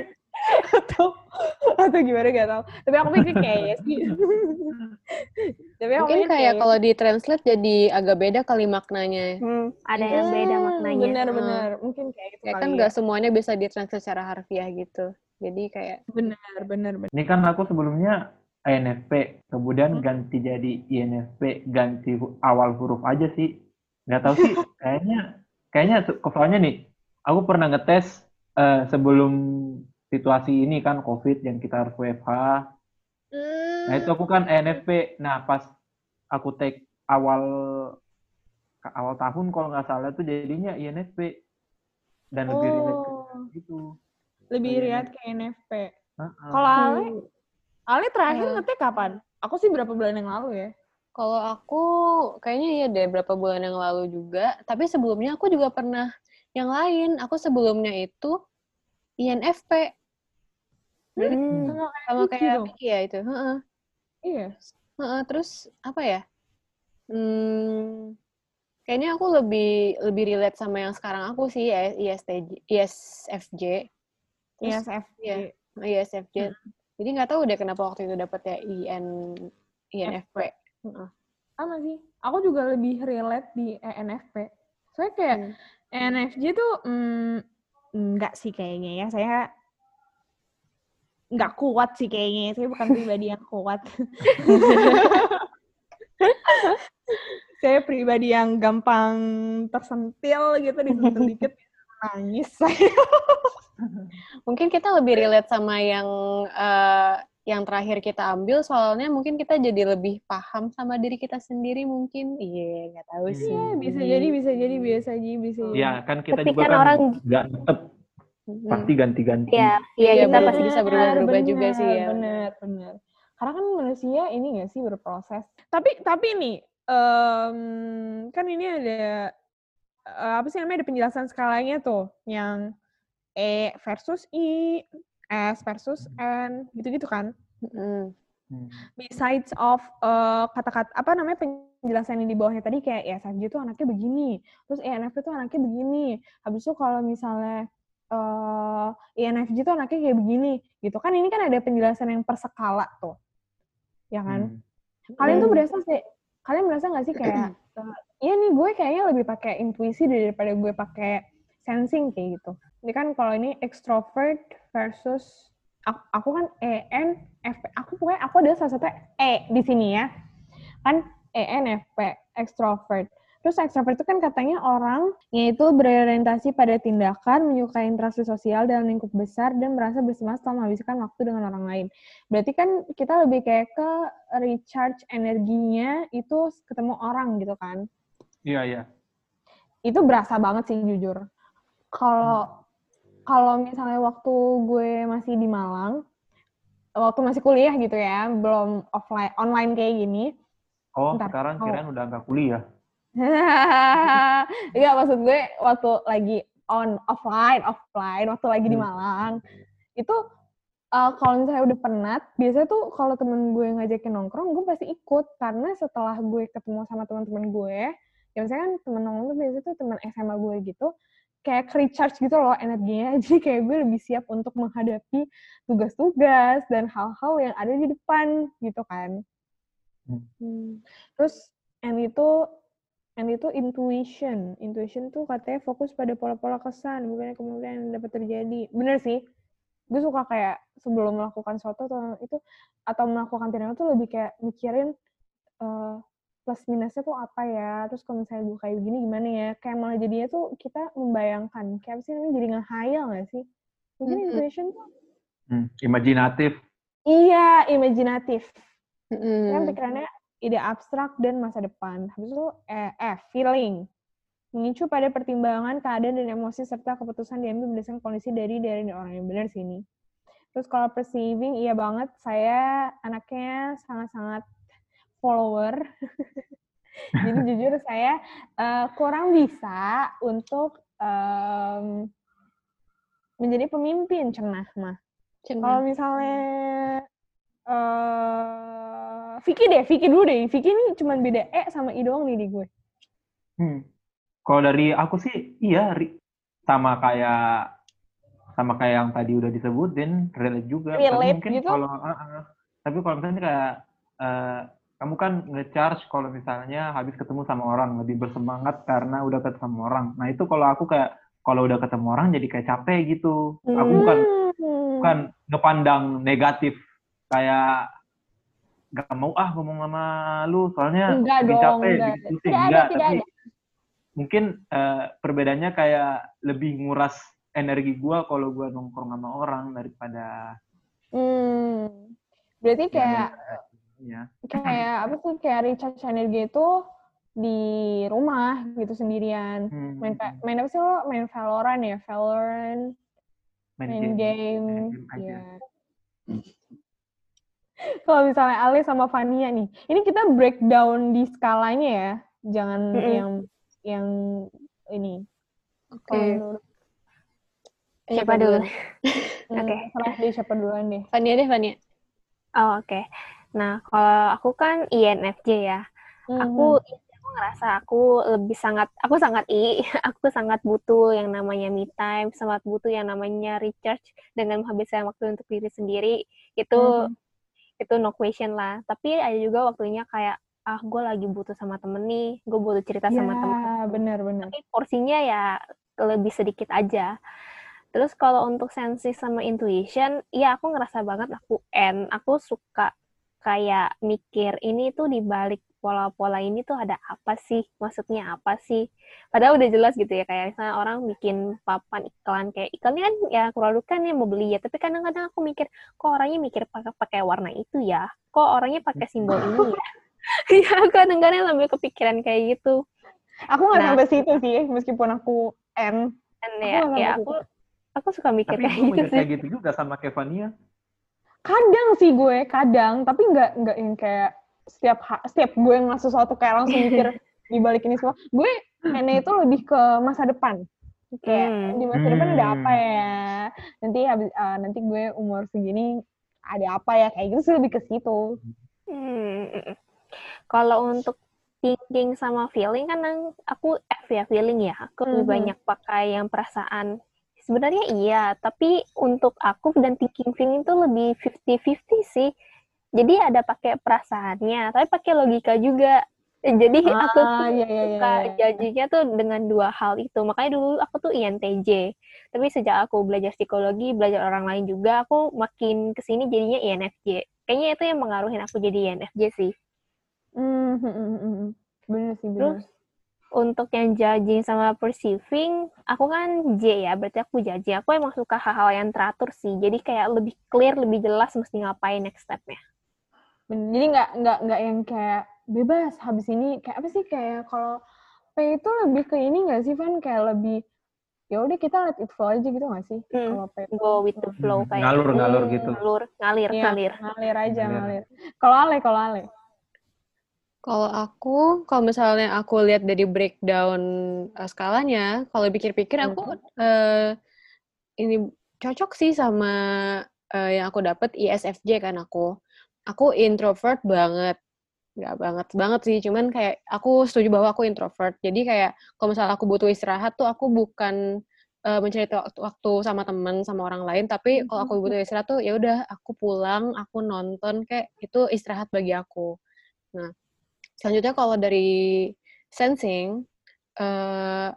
C: atau atau gimana gak tau tapi aku pikir kayak sih tapi aku
D: Mungkin
C: kayak
D: kalau di translate jadi agak beda kali maknanya.
F: hmm, ada yang beda
C: Hmm,
F: maknanya
C: benar-benar mungkin kayak itu
D: Kayak
C: kali
D: kan
C: ya.
D: nggak semuanya bisa ditranslate secara harfiah gitu. Jadi kayak
C: benar benar benar
E: Ini kan aku sebelumnya INFP, kemudian
C: Hmm.
E: ganti jadi INFP, ganti awal huruf aja sih. Nggak tahu sih, kayaknya kayaknya soalnya nih, aku pernah ngetes eh, sebelum situasi ini kan COVID yang kita harus WFH. Nah itu aku kan INFP. Nah pas aku take awal awal tahun kalau nggak salah tuh jadinya INFP dan lebih relate ke
C: oh
E: gitu.
C: lebih
E: Iya.
C: lihat ke NFP
E: Heeh.
C: kalau Ale Ale terakhir
D: Eh.
C: ngetik kapan aku sih berapa bulan yang lalu ya
D: Kalau aku kayaknya iya deh berapa bulan yang lalu juga. Tapi sebelumnya aku juga pernah yang lain. Aku sebelumnya itu INFP.
F: Hmm.
C: sama
D: sama kayak. Vicky ya itu. Heeh.
C: iya
D: Heeh, terus apa ya? Hmm, kayaknya aku lebih lebih relate sama yang sekarang aku sih ya ISTJ, ISFJ. Terus
C: ISFJ
D: iya. ISFJ. Jadi nggak tahu deh kenapa waktu itu dapetnya IN INFP. Heeh.
C: sama sih. Aku juga lebih relate di ENFP. Soalnya kayak
D: Hmm.
C: ENFJ tuh mm, enggak sih kayaknya ya. Saya nggak kuat sih kayaknya. Saya bukan pribadi yang kuat. saya pribadi yang gampang tersentil gitu, disentil dikit nangis.
D: Mungkin kita lebih relate sama yang eh, yang terakhir kita ambil soalnya mungkin kita jadi lebih paham sama diri kita sendiri mungkin. Iya, nggak tahu sih.
C: Iya, bisa jadi, bisa jadi, biasa aja, bisa jadi.
E: Ya kan kita
F: Tapi
E: juga
F: kan orang-
E: nggak tetap pasti ganti-ganti.
F: Iya, iya
D: Iya,
F: kita
D: bener.
F: pasti
D: bisa berubah-berubah juga sih ya.
C: Benar, benar. Karena kan manusia ini nggak sih berproses. Tapi tapi nih, em, kan ini ada eh, apa sih namanya ada penjelasan skalanya tuh, yang E versus I, S versus N, gitu-gitu kan.
E: Hmm.
C: Besides of eh, kata-kata apa namanya penjelasan yang di bawahnya tadi kayak ya SFJ tuh anaknya begini, terus ENFP tuh anaknya begini. Habis itu kalau misalnya eh INFJ tuh anaknya kayak begini, gitu kan ini kan ada penjelasan yang per skala tuh, ya kan?
E: Hmm.
C: Kalian tuh
D: Hmm.
C: berasa sih, kalian merasa nggak sih kayak, eh, iya nih gue kayaknya lebih pakai intuisi daripada gue pakai sensing kayak gitu. Ini kan kalau ini extrovert versus aku, aku kan ENFP, aku pokoknya aku adalah salah satu E di sini ya, kan ENFP extrovert. Terus extrovert itu kan katanya orang yaitu berorientasi pada tindakan, menyukai interaksi sosial dalam lingkup besar, dan merasa bersemangat setelah menghabiskan waktu dengan orang lain. Berarti kan kita lebih kayak ke recharge energinya itu ketemu orang gitu kan.
E: Iya, iya.
C: Itu berasa banget sih jujur. Kalau kalau misalnya waktu gue masih di Malang, waktu masih kuliah gitu ya, belum offline online kayak gini,
E: Oh,
C: Bentar.
E: sekarang
C: Oh.
E: kirain udah nggak kuliah.
C: Iya maksud gue waktu lagi on offline offline waktu lagi di
E: Hmm.
C: Malang itu uh, kalau misalnya udah penat biasanya tuh kalau temen gue ngajakin nongkrong gue pasti ikut karena setelah gue ketemu sama teman-teman gue ya misalnya kan temen nongkrong tuh biasanya tuh teman SMA gue gitu kayak recharge gitu loh energinya jadi kayak gue lebih siap untuk menghadapi tugas-tugas dan hal-hal yang ada di depan gitu kan
D: Hmm.
C: Terus and itu and itu intuition. Intuition tuh katanya fokus pada pola-pola kesan, bukannya kemungkinan yang dapat terjadi. Bener sih. Gue suka kayak sebelum melakukan sesuatu atau itu atau melakukan tindakan tuh lebih kayak mikirin eh, plus minusnya tuh apa ya. Terus kalau misalnya gue kayak begini gimana ya. Kayak malah jadinya tuh kita membayangkan. Kayak apa sih namanya jadi ngehayal gak sih? Mungkin
D: Mm-mm.
C: intuition tuh
E: Hmm, Imajinatif.
C: iya imajinatif.
D: Mm-mm.
C: kan pikirannya ide abstrak dan masa depan. Habis itu eh, F, feeling. Mengicu pada pertimbangan keadaan dan emosi serta keputusan diambil berdasarkan kondisi dari dari orang yang benar sini. Terus kalau perceiving, iya banget. Saya anaknya sangat-sangat follower. Jadi jujur saya eh, kurang bisa untuk em, menjadi pemimpin cenah mah.
D: Cenah.
C: Kalau misalnya eh Vicky deh, Vicky dulu deh. Vicky ini cuma beda E sama I doang nih di gue.
E: Hmm. Kalau dari aku sih, iya, sama kayak sama kayak yang tadi udah disebutin, relate juga. Tapi
C: Relate
E: mungkin
C: gitu?
E: kalau, ah, ah. tapi kalau misalnya kayak eh, kamu kan nge-charge kalau misalnya habis ketemu sama orang, lebih bersemangat karena udah ketemu sama orang. Nah itu kalau aku kayak kalau udah ketemu orang jadi kayak capek gitu. Aku bukan
C: Hmm.
E: bukan ngepandang negatif kayak gak mau ah ngomong sama lu soalnya
C: Enggak dong,
E: capek
C: enggak.
E: bikin pusing
C: Tidak ada,
E: enggak
C: tidak
E: tapi mungkin eh, perbedaannya kayak lebih nguras energi gua kalau gua nongkrong sama orang daripada
C: Hmm. Berarti kayak
E: ya
C: kayak apa sih kayak recharge energi itu di rumah gitu sendirian.
E: Hmm,
C: Main main apa sih lo? Main Valorant ya, Valorant,
E: main
C: main
E: game,
C: game.
E: main game aja.
C: Iya. Kalau misalnya Ale sama Fania nih, ini kita breakdown di skalanya ya, jangan
F: Mm-mm.
C: yang yang ini.
D: Oke.
C: Kalau menurut-
F: Siapa dulu?
C: Hmm,
F: Oke.
C: Serah deh siapa duluan deh.
D: Fania deh, Fania.
F: Oh, oke. Nah, kalau aku kan INFJ ya. Aku
C: Mhm.
F: aku ngerasa aku lebih sangat aku sangat I, aku sangat butuh yang namanya me time, sangat butuh yang namanya recharge dengan menghabiskan waktu untuk diri sendiri. Itu
C: Mhm.
F: itu no question lah. Tapi ada juga waktunya kayak ah gue lagi butuh sama temen nih, gue butuh cerita sama
C: Ya,
F: temen.
C: benar-benar.
F: Tapi porsinya ya lebih sedikit aja. Terus kalau untuk sensi sama intuition, ya aku ngerasa banget aku N. Aku suka kayak mikir ini tuh di balik pola-pola ini tuh ada apa sih? Maksudnya apa sih? Padahal udah jelas gitu ya kayak misalnya orang bikin papan iklan kayak iklannya kan ya produk kan yang mau beli ya, tapi kadang-kadang aku mikir kok orangnya mikir pakai pakai warna itu ya? Kok orangnya pakai simbol ini ya? Iya, kadang-kadang lebih kepikiran kayak gitu.
C: Aku nggak
F: Nah.
C: sampai situ sih, meskipun aku N. Aku
F: ya,
C: nggak
F: ya
C: sampai
F: aku aku suka mikir
E: Tapi
F: kayak gitu
E: mikir
F: sih.
E: kayak gitu juga sama Kevania.
C: Kadang sih gue, kadang, tapi nggak nggak yang kayak setiap setiap gue ngeliat sesuatu kayak langsung mikir di balik ini semua. Gue N itu lebih ke masa depan. Kayak
F: Hmm.
C: di masa depan ada apa
E: Hmm.
C: ya? Nanti habis eh, nanti gue umur segini ada apa ya? Kayak gitu sih lebih ke situ.
F: Hmm. Kalau untuk thinking sama feeling kan yang aku F ya feeling ya. Aku lebih
C: Mhm.
F: banyak pakai yang perasaan. Sebenarnya iya, tapi untuk aku dan thinking feeling itu lebih 50-50 sih. Jadi ada pakai perasaannya, tapi pakai logika juga. Jadi aku tuh
C: Ah, iya, iya, iya,
F: suka
C: iya.
F: judging-nya tuh dengan dua hal itu. Makanya dulu aku tuh INTJ. Tapi sejak aku belajar psikologi, belajar orang lain juga, aku makin ke sini jadinya INFJ. Kayaknya itu yang mengaruhin aku jadi INFJ sih.
C: Hmm, hmm. Bener sih, bener.
F: Terus untuk yang judging sama perceiving, aku kan J ya, berarti aku judging. Aku emang suka hal-hal yang teratur sih. Jadi kayak lebih clear, lebih jelas mesti ngapain next step-nya.
C: Jadi nggak nggak nggak yang kayak bebas habis ini kayak apa sih kayak kalau P itu lebih ke ini nggak sih Van kayak lebih ya udah kita let it flow aja gitu nggak sih
F: Hmm,
C: kalau P itu
F: Go with the flow
E: Hmm,
F: kayak
E: ngalur ngalur
C: Hmm.
E: gitu.
F: ngalur, ngalir,
C: Iya,
F: ngalir.
C: ngalir aja
E: Ngalir.
C: ngalir kalau Ale kalau Ale
D: Kalau aku, kalau misalnya aku lihat dari breakdown uh, skalanya, kalau pikir-pikir aku eh, ini cocok sih sama eh, yang aku dapat ISFJ kan aku. Aku introvert banget. Nggak banget banget sih, cuman kayak aku setuju bahwa aku introvert. Jadi kayak kalau misalnya aku butuh istirahat tuh aku bukan eh, mencari waktu, waktu sama temen sama orang lain, tapi kalau aku butuh istirahat tuh ya udah aku pulang, aku nonton kayak itu istirahat bagi aku. Nah, selanjutnya kalau dari sensing, eh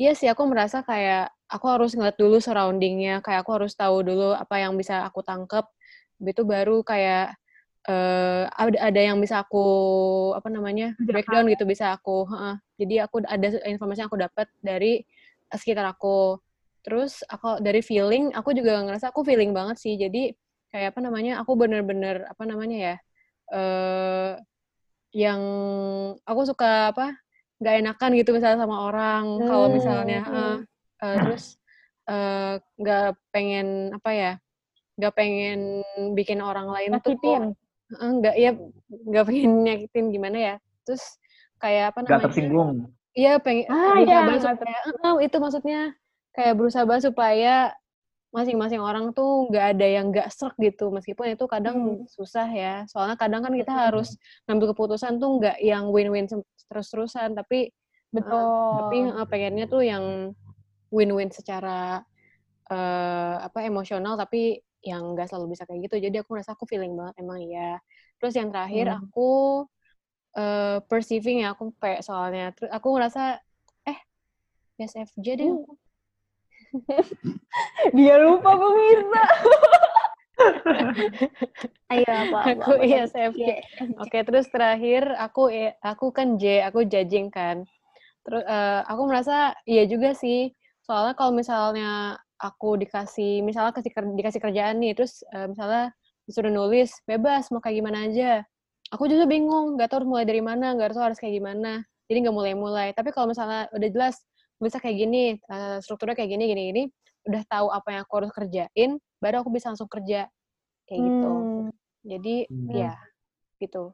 D: iya sih aku merasa kayak aku harus ngeliat dulu surroundingnya, kayak aku harus tahu dulu apa yang bisa aku tangkep, itu baru kayak eh ada ada yang bisa aku apa namanya breakdown gitu bisa aku, heeh. jadi aku ada informasi yang aku dapat dari sekitar aku. Terus aku dari feeling, aku juga ngerasa aku feeling banget sih, jadi kayak apa namanya, aku bener-bener apa namanya ya, eh yang aku suka apa nggak enakan gitu misalnya sama orang kalau misalnya
C: Hmm.
D: eh, eh, terus eh, nggak pengen apa ya nggak pengen bikin orang lain tuh
C: nyakitin
D: eh, nggak ya nggak pengen nyakitin gimana ya terus kayak apa
E: Gak
D: namanya
E: tersinggung.
D: Iya pengen
C: Ah,
D: berusaha
C: iya,
D: banget
C: nggak
D: supaya eh, itu maksudnya kayak berusaha banget supaya masing-masing orang tuh nggak ada yang nggak serk gitu meskipun itu kadang susah ya. Soalnya kadang kan kita harus ngambil keputusan tuh nggak yang win-win terus-terusan tapi
C: betul.
D: tapi eh, pengennya tuh yang win-win secara eh, apa emosional tapi yang nggak selalu bisa kayak gitu. Jadi aku merasa aku feeling banget emang ya terus yang terakhir
C: Hmm.
D: aku eh, perceiving ya aku kayak soalnya terus aku ngerasa eh SFJ deh aku.
C: dia lupa pemirsa
F: Ayo apa? apa,
D: aku
F: apa,
D: iya
F: Iya.
D: Oke, terus terakhir aku aku kan J, aku judging kan. Terus eh, aku merasa iya juga sih. Soalnya kalau misalnya aku dikasih misalnya kasih dikasih kerjaan nih, terus eh, misalnya disuruh nulis bebas mau kayak gimana aja. Aku juga bingung, nggak tahu harus mulai dari mana, nggak tahu harus kayak gimana. Jadi nggak mulai-mulai. Tapi kalau misalnya udah jelas bisa kayak gini, eh, strukturnya kayak gini, gini, gini, udah tahu apa yang aku harus kerjain, baru aku bisa langsung kerja kayak gitu.
C: Hmm,
D: Jadi
E: Hmm.
D: ya gitu.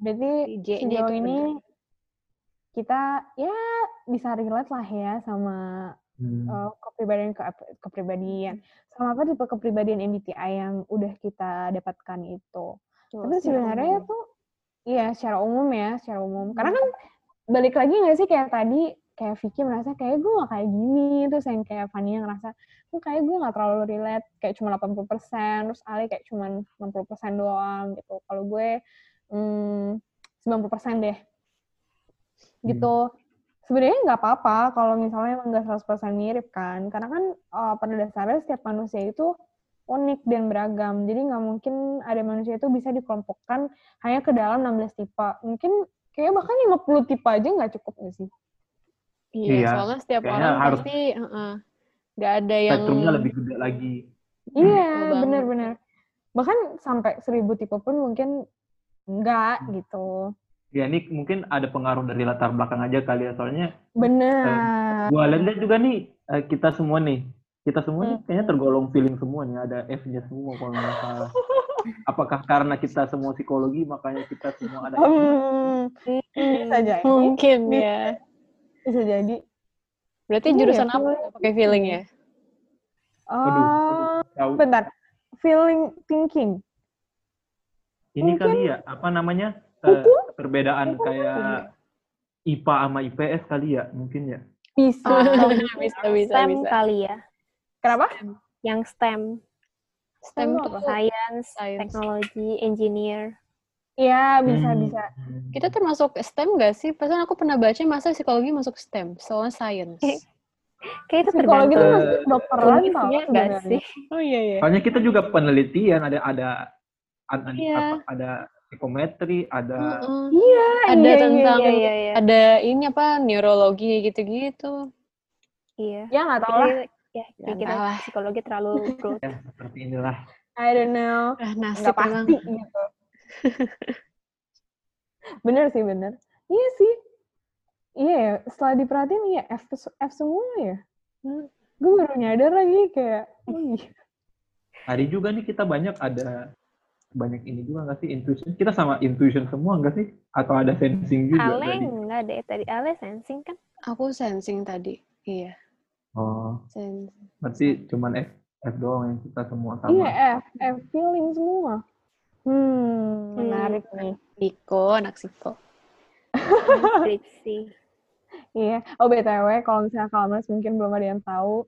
C: berarti
D: J-nya
C: sejauh
D: itu
C: ini
D: bener.
C: kita ya bisa relate lah ya sama
E: Hmm.
C: uh, kepribadian ke kepribadian sama apa tipe kepribadian MBTI yang udah kita dapatkan itu.
D: Tuh,
C: Tapi sebenarnya
D: umum.
C: tuh iya secara umum ya, secara umum. Karena
D: Hmm.
C: kan balik lagi nggak sih kayak tadi kayak Vicky merasa kayak gue gak kayak gini terus yang kayak Fania ngerasa tuh kayak gue gak terlalu relate kayak cuma 80% terus Ali kayak cuma 60% doang gitu kalau gue hmm, 90% deh. Gitu. Sebenarnya nggak apa-apa kalau misalnya emang nggak 100% mirip kan. Karena kan uh, pada dasarnya setiap manusia itu unik dan beragam. Jadi nggak mungkin ada manusia itu bisa dikelompokkan hanya ke dalam 16 tipe. Mungkin kayak bahkan 50 tipe aja nggak cukup nggak sih?
D: Iya,
E: Iya,
D: soalnya setiap
E: kayaknya
D: orang
E: harus-
D: pasti heeh, nggak ada yang
E: Spektrumnya lebih gede lagi.
C: Iya, benar-benar. Bahkan sampai 1000 tipe pun mungkin enggak gitu.
E: Ya ini mungkin ada pengaruh dari latar belakang aja kali ya. Soalnya
C: Benar.
E: gua lihat juga nih eh, kita semua nih, kita semua nih
C: Hmm.
E: kayaknya tergolong feeling semua nih. Ada F-nya semua kalau nggak salah. Apakah karena kita semua psikologi makanya kita semua ada?
C: Hmm, bisa jadi.
D: mungkin ya.
C: Bisa jadi.
D: Berarti
C: Iya,
D: jurusan apa
C: feeling.
D: yang pakai feeling ya?
E: Waduh,
C: Oh,
E: tahu.
C: bentar. Feeling thinking.
E: Ini
C: mungkin-
E: kali ya, apa namanya? eh, perbedaan kayak IPA sama IPS kali ya, mungkin ya.
C: Bisa.
D: bisa, bisa,
F: STEM
D: bisa.
F: kali ya.
C: Kenapa?
F: Yang STEM,
D: STEM
C: itu
D: tuh
F: science,
D: Science.
F: teknologi, engineer.
C: Iya, bisa,
E: Hmm.
C: bisa.
D: kita termasuk STEM gak sih? Perasaan aku pernah baca masa psikologi masuk STEM, soalnya science.
F: Kayak itu
C: Psikologi itu
F: tergantung
C: masih dokteran tau sebenarnya.
F: sih?
D: Oh iya iya.
E: Soalnya kita juga penelitian, ada ada ada,
D: Iya.
E: apa, ada psikometri, ada
D: Heeh.
C: Iya,
D: Ada
C: iya,
D: tentang
F: Iya, iya, iya.
D: ada ini apa neurologi gitu-gitu.
F: Iya.
C: Ya nggak tahu lah.
F: Ya,
D: Nggak
F: kita
D: tahu lah.
F: psikologi terlalu broad.
E: ya seperti inilah.
C: I don't know.
D: Ah, nasib
C: Nggak pasti gitu. bener sih, bener. Iya sih. Iya ya, setelah diperhatiin iya F, F semua ya.
D: Hmm.
C: Gue baru nyadar lagi kayak, oh iya.
E: Tadi juga nih kita banyak ada banyak ini juga nggak sih intuition? Kita sama intuition semua nggak sih? Atau ada sensing juga
F: Ale
E: tadi?
F: enggak deh tadi Ale sensing kan?
D: Aku sensing tadi. Iya,
E: Oh,
D: sensing.
E: berarti cuman F, F doang yang kita semua sama.
C: Iya F, F feeling semua. Hmm, menarik nih.
D: Psiko, anak psiko.
F: Skripsi.
C: Iya. Oh btw, kalau misalnya Kalmas mungkin belum ada yang tahu,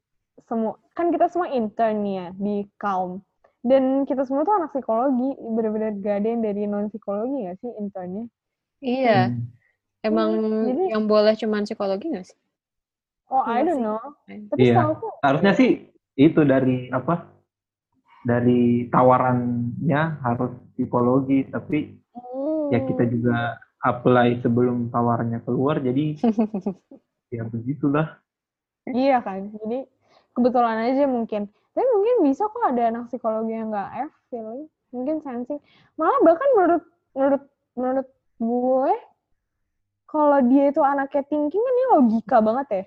C: semua kan kita semua intern nih ya di Kalm. Dan kita semua tuh anak psikologi, bener-bener gak ada yang dari non psikologi gak sih internnya?
D: Iya,
E: Hmm.
D: emang
C: jadi-
D: yang boleh cuman psikologi gak sih?
C: Oh, I
F: Iya
C: don't
F: sih.
C: know. Tapi
E: Iya.
C: setahu aku,
E: Harusnya sih itu dari apa? Dari tawarannya harus psikologi, tapi ya kita
C: Hmm.
E: juga apply sebelum tawarannya keluar, jadi ya begitulah.
C: Iya kan, jadi kebetulan aja mungkin. Tapi mungkin bisa kok ada anak psikologi yang nggak F feeling, mungkin sensing. Malah bahkan menurut menurut menurut gue, kalau dia itu anaknya thinking kan dia logika banget ya.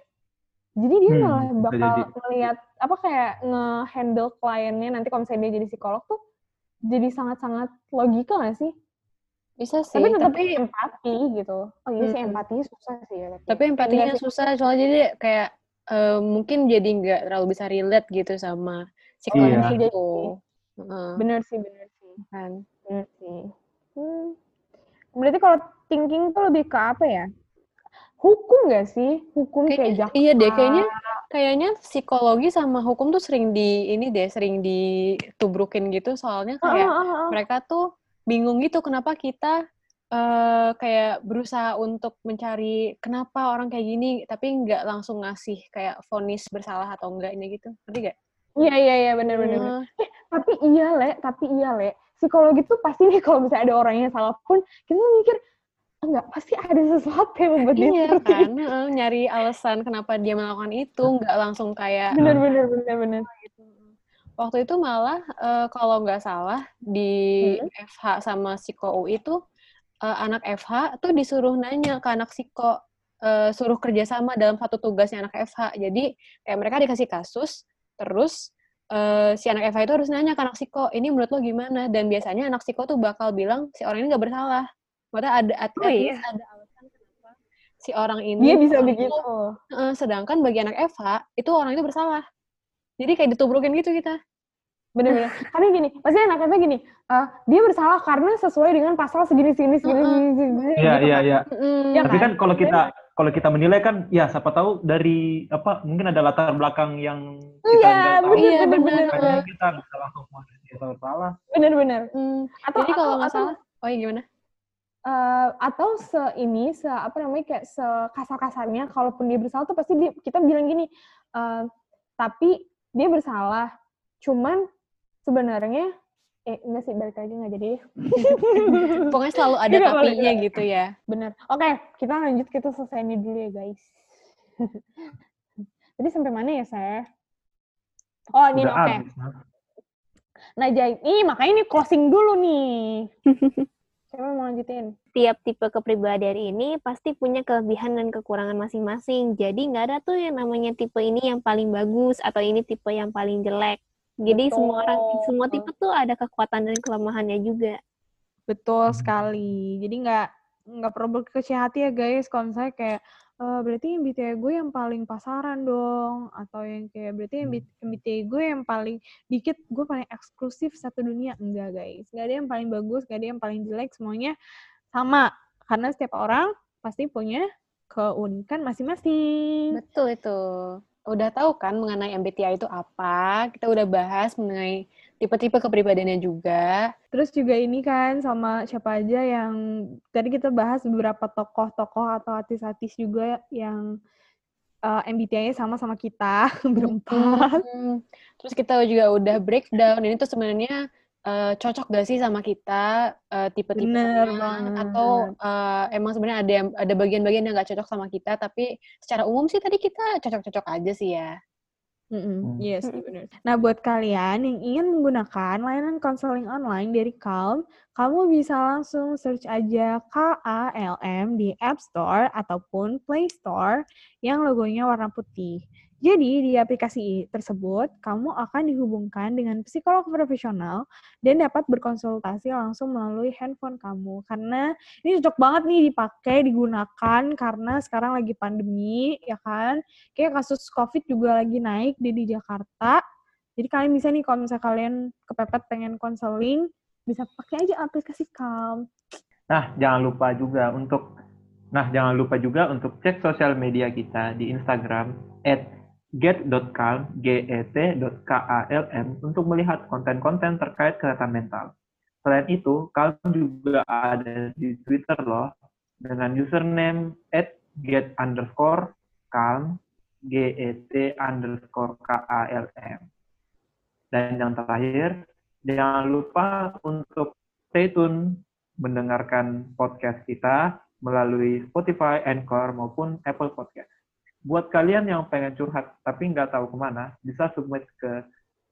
C: Jadi dia
E: Hmm,
C: malah bakal
E: jadi.
C: Apa kayak nge-handle kliennya nanti kalau misalnya dia jadi psikolog tuh jadi sangat-sangat logika nggak sih?
D: Bisa sih,
C: Tapi tetap
D: tapi
C: empati gitu. Oh iya sih
D: Hmm.
C: empatinya susah sih ya.
D: tapi empatinya
C: Enggak sih.
D: susah soalnya jadi kayak eh, mungkin jadi nggak terlalu bisa relate gitu sama si
E: Iya.
D: klien
C: Bisa jadi.
D: itu. Heeh,
C: Bener sih, bener sih.
D: kan.
C: Bener sih. Hmm. Berarti kalau thinking tuh lebih ke apa ya? Hukum gak sih? Hukum kayak
D: Kayaknya,
C: jaksa.
D: iya deh, kayaknya kayaknya psikologi sama hukum tuh sering di ini deh, sering ditubrukin gitu soalnya
C: Ah,
D: kayak
C: ah, ah, ah.
D: mereka tuh bingung gitu kenapa kita eh kayak berusaha untuk mencari kenapa orang kayak gini tapi nggak langsung ngasih kayak vonis bersalah atau enggaknya gitu ngerti gak?
C: Iya, iya, iya, bener, bener, bener.
D: Heeh.
C: Tapi iya, Le. Tapi iya, Le. Psikologi tuh pasti nih kalau misalnya ada orang yang salah pun, kita mikir, enggak, pasti ada sesuatu yang membuat dia
D: iya
C: seperti
D: kan? heeh, nyari alasan kenapa dia melakukan itu nggak langsung kayak
C: Bener, bener, bener, bener.
D: waktu itu malah eh, kalau nggak salah di
C: Hmm.
D: FH sama Psiko UI itu eh, anak FH tuh disuruh nanya ke anak Psiko eh, suruh kerjasama dalam satu tugasnya anak FH jadi kayak mereka dikasih kasus terus eh, si anak FH itu harus nanya ke anak Psiko ini menurut lo gimana? Dan biasanya anak Psiko tuh bakal bilang si orang ini nggak bersalah Maksudnya ada at,
F: Oh,
D: at
F: iya?
D: ada alasan kenapa si orang ini
C: Dia bisa
D: itu
C: begitu.
D: Heeh, sedangkan bagi anak FH itu orang itu bersalah. Jadi kayak ditubrukin gitu kita.
C: Bener-bener. Karena gini, pasti anaknya gini, eh, dia bersalah karena sesuai dengan pasal segini, segini, segini.
E: Iya,
C: gitu
E: iya,
C: kan.
E: iya.
C: Ya
E: Tapi
C: kan?
E: kan kalau kita kalau kita menilai kan, ya siapa tahu dari apa mungkin ada latar belakang yang kita
C: Iya,
E: nggak tahu.
D: Iya,
C: bener,
E: Makanya kita bisa langsung dia salah salah.
C: bener, bener.
D: mm.
C: Atau,
D: Jadi kalau nggak salah, oh iya gimana?
C: Eh, atau se ini se apa namanya kayak sekasar kasarnya kalaupun dia bersalah tuh pasti dia, kita bilang gini eh, tapi dia bersalah cuman sebenarnya eh enggak sih balik lagi nggak jadi.
D: Pokoknya selalu ada
C: Tidak
D: tapinya gitu ya.
C: bener. Oke kita lanjut kita selesai ini dulu ya guys. Tadi sampai mana ya saya oh ini oke.
E: Mas.
C: nah jadi ini makanya ini closing dulu nih siapa mau lanjutin
F: Tiap tipe kepribadian ini pasti punya kelebihan dan kekurangan masing-masing. Jadi nggak ada tuh yang namanya tipe ini yang paling bagus atau ini tipe yang paling jelek. Jadi semua orang,
C: Betul.
F: semua tipe tuh ada kekuatan dan kelemahannya juga.
C: Betul
E: Hmm.
C: sekali. Jadi nggak nggak perlu berkecil hati ya guys. Kalau misalnya kayak "Eh, berarti MBTI gue yang paling pasaran dong, atau yang kayak berarti
E: Hmm.
C: MBT MBTI gue yang paling dikit, gue paling eksklusif satu dunia. Enggak guys. Nggak ada yang paling bagus, nggak ada yang paling jelek. Semuanya sama. Karena setiap orang pasti punya keunikan masing-masing.
D: Betul itu. Udah tahu kan mengenai MBTI itu apa? Kita udah bahas mengenai tipe-tipe kepribadiannya juga.
C: Terus juga ini kan sama siapa aja yang tadi kita bahas beberapa tokoh-tokoh atau artis-artis juga yang uh, MBTI-nya sama sama kita berempat.
D: Hmm. Terus kita juga udah breakdown ini tuh sebenarnya eh, cocok gak sih sama kita eh, tipe-tipenya
C: Bener banget.
D: atau eh, emang sebenarnya ada yang ada bagian-bagian yang gak cocok sama kita tapi secara umum sih tadi kita cocok-cocok aja sih ya.
C: Mm-mm,
E: Hmm.
C: Yes, benar. Nah, buat kalian yang ingin menggunakan layanan konseling online dari Calm, kamu bisa langsung search aja KALM di App Store ataupun Play Store yang logonya warna putih. Jadi, di aplikasi tersebut, kamu akan dihubungkan dengan psikolog profesional dan dapat berkonsultasi langsung melalui handphone kamu. Karena ini cocok banget nih dipakai, digunakan karena sekarang lagi pandemi, ya kan? kayak kasus COVID juga lagi naik di, di Jakarta. Jadi kalian bisa nih kalau misalnya kalian kepepet pengen konseling, bisa pakai aja aplikasi Calm.
E: Nah, jangan lupa juga untuk Nah, jangan lupa juga untuk cek sosial media kita di Instagram at get.calm, get.kalm untuk melihat konten-konten terkait kesehatan mental. Selain itu, Calm juga ada di Twitter loh, dengan username at get underscore calm, get underscore kalm. Dan yang terakhir, jangan lupa untuk stay tune mendengarkan podcast kita melalui Spotify, Anchor, maupun Apple Podcast. Buat kalian yang pengen curhat tapi nggak tahu ke mana, bisa submit ke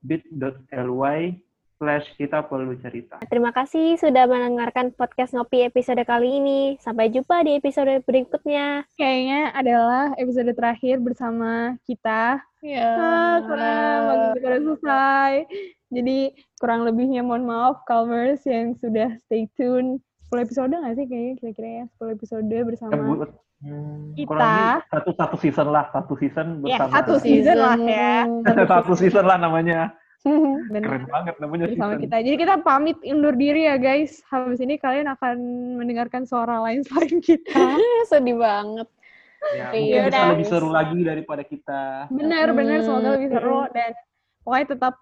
E: bit.ly slash kita perlu cerita.
F: Terima kasih sudah mendengarkan podcast Ngopi episode kali ini. Sampai jumpa di episode berikutnya.
C: Kayaknya adalah episode terakhir bersama kita.
D: Ya.
C: Ah, kurang waktu udah selesai. Jadi kurang lebihnya mohon maaf Calmers yang sudah stay tune 10 episode nggak sih kayaknya kira-kira ya 10 episode bersama
E: Ya, hmm,
C: Kita.
E: kurang lebih satu satu season lah, satu season
C: ya
E: bersama.
C: satu season lah ya.
E: satu season lah namanya.
C: Bener.
E: Keren banget namanya
C: bersama
E: season.
C: kita. Jadi kita pamit undur diri ya guys. Habis ini kalian akan mendengarkan suara lain selain kita.
D: Sedih banget.
E: Ya,
D: Iya,
E: mungkin bisa lebih seru lagi daripada kita.
C: Bener-bener semoga lebih seru dan pokoknya tetap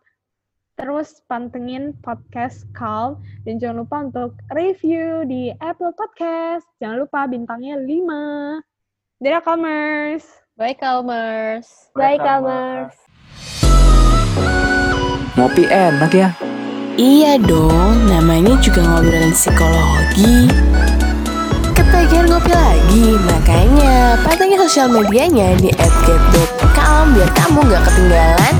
C: terus pantengin podcast Calm dan jangan lupa untuk review di Apple Podcast. Jangan lupa bintangnya 5. Dadah Calmers.
D: Bye Calmers.
F: Bye,
E: Bye,
F: Calmers.
B: Ngopi enak ya.
A: Iya dong, namanya juga ngobrolin psikologi. Ketagihan ngopi lagi, makanya pantengin sosial medianya di @get.calm biar kamu nggak ketinggalan